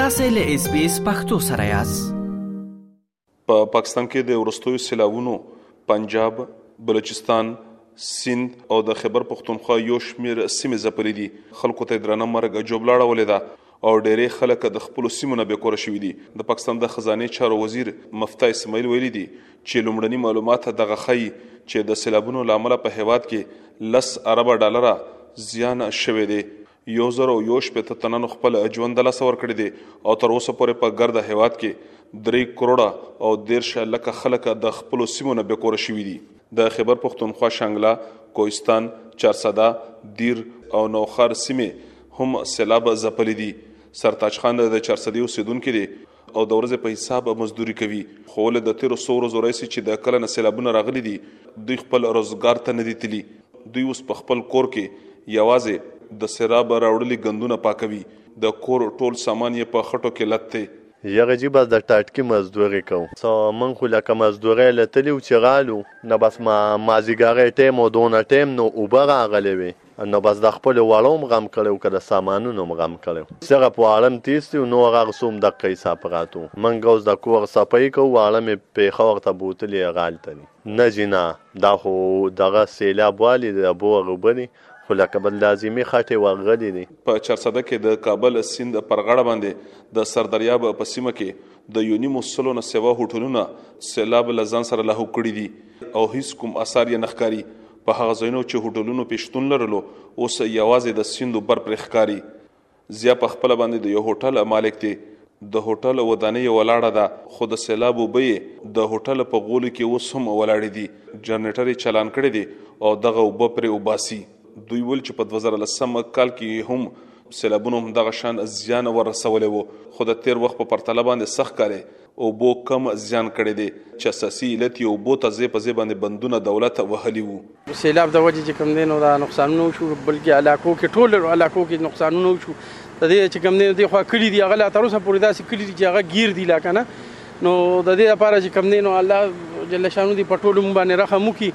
تاسو له اس بي اس پختو سره یاست په پا پاکستان کې د ورستوي سلاوونو پنجاب بلوچستان سیند او د خبر پښتونخوا یو شمیر سیمې ځپلې دي خلکو ته درنه مرګ جوړلاړه ولې ده او ډېری خلک د خپل سیمو نه بکور شوې دي د پاکستان د خزانه چارو وزیر مفتا اسماعیل ویلي دي چې لومړني معلومات دغه خي چې د سیلابونو لامل په هیواد کې لس ارب ډالر زیان شوې دي یو زر او یو شپېته تننو خپل ژوند د لاسه ورکړي دي او تر اوسه پورې په ګرده هېواد کې درې کروړه او دېرش لکه خلک د خپلو سیمو نه بې کوره شوي دي. د خېبر پښتونخوا شانګله، کوهستان، چارسده، دیر او نوښار سیمې هم سېلاب ځپلې دي. سرتاج خان د چارسدې اوسېدونکی دی او د ورځې په حساب مزدوري کوي خو ولې د تیرو څو ورځو راهیسې چې د کله نه سیلابونه راغلي دي دوی خپل روزګار ته نه دي تللي دوی اوس په خپل کور کې یوازې د سیلاب راوړلي ګندونه پاکوي د کور ټول سامان یې په خټو کې لت دی. یاره جی بس د ټاټکی مزدوری کوو څه موږ خو لکه مزدوری لتلی وو چی رالو نه بس مازیګری ټیم وو دونه ټیم نو اوبه راغلی وی نو بس د خپلو وړو هم غم کړی وو که د سامانونو هم غم کړی وو. سره په واړه هم تېر سي و نور هغه څه هم دقه حساب پرات وو. منګه اوس د کور صفايي کوو واړه مې پېښور ته بوتلي يې غالته دي. نه جي نه دا خو دغه سېلاب والي دي د بور اوبه دي خو لکه بل لازمي خټې ورغلي دي. په چارسده کې د کابل سيند پر غاړه باندې د سردرياب په سيمه کې د يو نيمو سلو نه سوا هوټلونه سېلاب له ځان سره لاهو کړي دي او هيڅ کوم اثار يې نه ښکاري. په هغه ځايونو چې هوټلونو پې شتون لرلو اوس يوازې د سيند و بر پرې ښکاري. ضيا په خپله باندې د يو هوټل مالک دی. د هوټل ودانۍ يې ولاړه ده خو د سيلاب اوبه يې د هوټل په غولي کې اوس هم ولاړې دي. جرنيټر يې چالان کړی دی او دغه اوبه پرې اوباسي. دوی ويل چې په دوه زره لسم کال کې يې هم سيلابونو همدغه شان زيان ور رسولی و خو د تېر وخت په پرتله باندې سخت کاري اوبو کم زیان کړی دی چه سسی علت یی اوبو ته ځای په ځای باندی بندونه دولت وهلی وو. سیلاب د وجې چې کوم دی نو دا نقصانونه وشو بلکې علاقو کې ټول علاقو کې نقصانونه وشو د دې چې کوم دی د خوا کلی دی هغه لا تر اوسه پورې داسې کلی دی چې هغه گیر دی لا کنه نو د دې لپاره چې کوم دی نو الله جل شانو دی په ټول مون باندې رحم وکي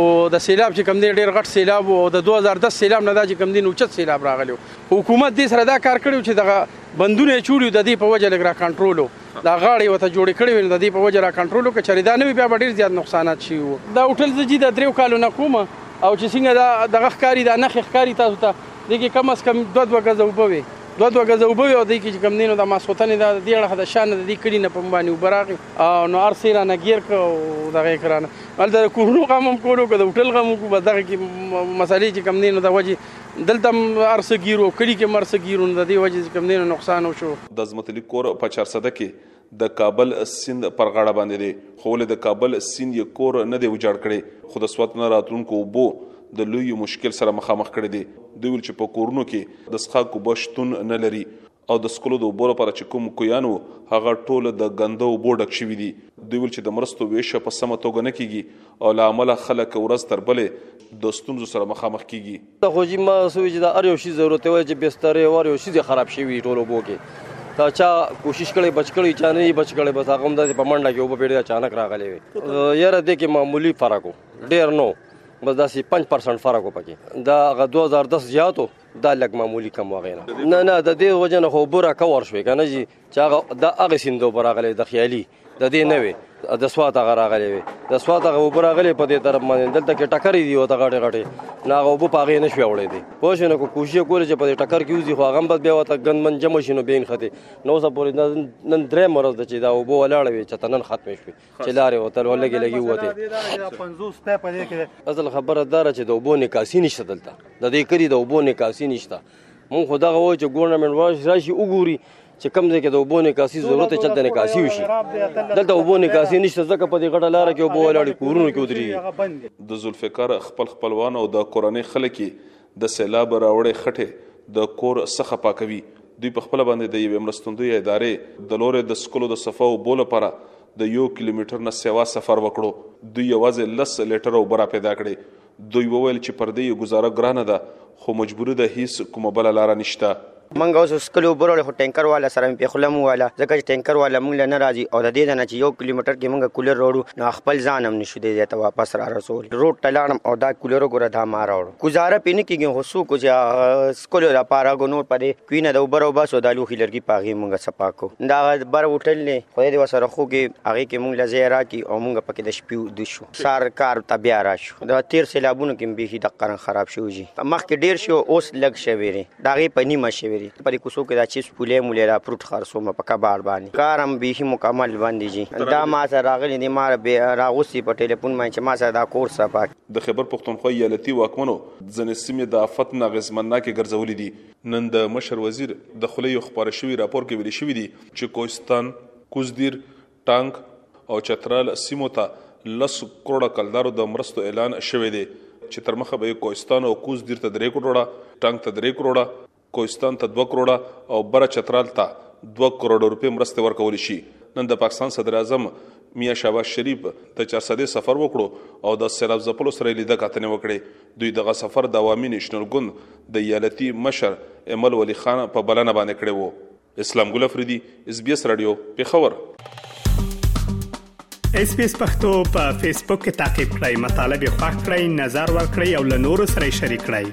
او د سیلاب چې کم دی ډیر غټ سیلاب او د 2010 سیلاب نه دا چې کم دی نو چت سیلاب راغلی حکومت دې سره دا کار کړو چې دغه بندونه یې چوړي د دې په وجه لږ را کنټرول و دا غاړې ورته جوړې کړې وې نو د دې په وجه را کنټرول و که چېرې دا نه وي بیا به ډېر زیات نقصانات شوي وو دا هوټل زه جي د درېیو کالو نه کوم او چې څنګه دا دغه ښکاري دا نښې ښکاري تاسو ته دې کې کم از کم دوه دوه ګزه اوبه وې دوه دوه ګزه اوبه وې او دې کې چې کوم دی نو د ماسخوتنې دا د دې اړخه د شا نه د دې کلي نه په باندې اوبه راغې او نو هر څه یې رانه ګیر کړه او دغه یې کړه هلته د کورونو غم هم کولو که د هوټل غم وکړو بس دغه کې مسلې چې کوم دی نو د وجې دلته هم هر څه ګیر وو، کلي کې هم هر څه ګیر وو، نو د دې وجې چې کوم دی نو نقصان وشو. د عظمت علي کور په چارسده کې د کابل سیند پر غاړه باندې دی، خو ولې د کابل سیند یې کور نه دی ویجاړ کړی، خو د سوات نه راتلونکو اوبو د لوی مشکل سره مخامخ کړی دی. دوی ویل چې په کورونو کې د څښاک اوبه شتون نه لري او د څښلو د اوبو لپاره چې کوم کویان وو هغه ټول د ګنده اوبو ډک شوي دي. دوی ویل چې د مرستو وېش په سمه توګه نه کېږي او له امله خلک ورځ تر بلې د ستونزو سره مخامخ کېږي. دا خو جي ما سوي چې دا هر یو شي ضرورت دی چې بسترې او هر یو شي چې خراب شوي دي ټول اوبو کې دا چا کوشش کړی بچ کړی چا نه بچ کړی بس هغه هم داسې په منډه کې اوبه پیډه اچانک راغلی وي یاره دې کې معمولی فرق و ډیر نو بس داسې 5% فرق و پکې دا هغه 2010 زیاتو دا لګ معمولی کم وغینا نه نه د دې وجنه خو بره کور شوې کنه جی چې هغه د هغه سیندو براغله د خیالي د دې نه وي د سوات هغه راغلی وي د سوات هغه وبره غلی په دې طرف باندې دلته کې ټکرې دی او ته غټه غټه نه هغه وب پاغې نه شوي وړې دي پوه شو نو کوشش کول چې په دې ټکر کې وځي خو هغه بس بیا وته ګن من جمع شینو بین خته نو سه پورې نن درې مرز د چې دا وب ولاړ وي چې تنن ختم شي چې لارې وتل ولګي لګي وته 50 ته پدې کې اصل خبره دار چې د وبو نکاسي نشته دلته د دې کری د وبو نکاسي نشته مون خدا غوو چې ګورنمنت واش راشي وګوري چې کم ځای کې د وبو نکاسي ضرورت چې د نکاسي وشي دلته وبو نکاسي نشته ځکه په دې غټه لار کې وبو ولاړې کورونو کې ودري د ذوالفقار خپل خپلوان او د کورنۍ خلک د سیلاب راوړې خټې د کور څخه پاکوي دوی په خپل باندې د یوې مرستندوی ادارې د لورې د سکلو د صفه او بوله لپاره د یو کیلومتر نه سیوا سفر وکړو دوی یوازې لس لیټر او برا پیدا کړي دوی وویل چې پر دې یو گزاره ګرانه ده خو مجبوری ده هیڅ کومه بل لار نشته موږ اوس وسکلو اوبه راوړې خو ټینکر والا سره مې په خوله مو وویله ځکه چې ټینکر والا موږ له نه راځي او د دې ځای نه چې یو کیلومتر کې موږ کولر راوړو نو خپل ځان هم نشو دې ځای ته واپس را رسولی روډ ته لاړم او دا کولر وګوره دا ما راوړو ګزاره پې نه کېږي خو څوک چې هغه څکلو لپاره هغه نور په دې کوینه د اوبه راوباسو دا لوښي لرګي په هغې موږ صفا کوو دا هغه بر هوټل دی خدای دې ورسره ښه وکړي هغې کې موږ له ځای راکړي او موږ پکې د شپې ویده شو سهار کار ته بیا راشو د تېر سیلابونو کې بیخي دقرن خراب شوی جي مخکې ډېر شو اوس لږ شوی دی داغې په نیمه شوی دی په دې کوڅو کې دا چیپس پولې مولې را پروت خرڅوم په کباړ باندې کارم بیخي مکمل باندې جی دا ما سره راغلی دی ما راغوستی په ټلیفون باندې چې ما سره دا کور صفا د خیبر پښتونخوا ایالتي واکمنو ځینې سیمې د افت نه اغېزمناکې ګرځولې دي نن د مشر وزیر د خولې یو خپاره شوي راپور کې ویل شوي دي چې کوهستان، کوزدیر، ټانک او چترال سیمو ته لس کروړه کلدارو د مرستو اعلان شوی دی چې تر مخه به یې کوهستان او کوز دیر ته درې کروړه، ټانک ته درې کروړه، کوهستان ته دوه کروړه او بره چترال ته دوه کروړه روپۍ مرستې ورکول شي. نن د پاکستان صدراعظم میا شهباز شریف د چارسدې سفر وکړو او د سیلاب ځپلو سره یې لیده کاتنې وکړې. دوی دغه سفر د عوامي نیشنل ګوند د ایالتي مشر ایمل ولي خان په بلنه باندې کړی و. اسلام ګل افریدي اس بي اس رادیو پیښور اس بي اس پختو په فیسبوک کې تا کې پلی مطلب یو فاک کړئ نظر ور کړئ او له نورو سره شریک کړئ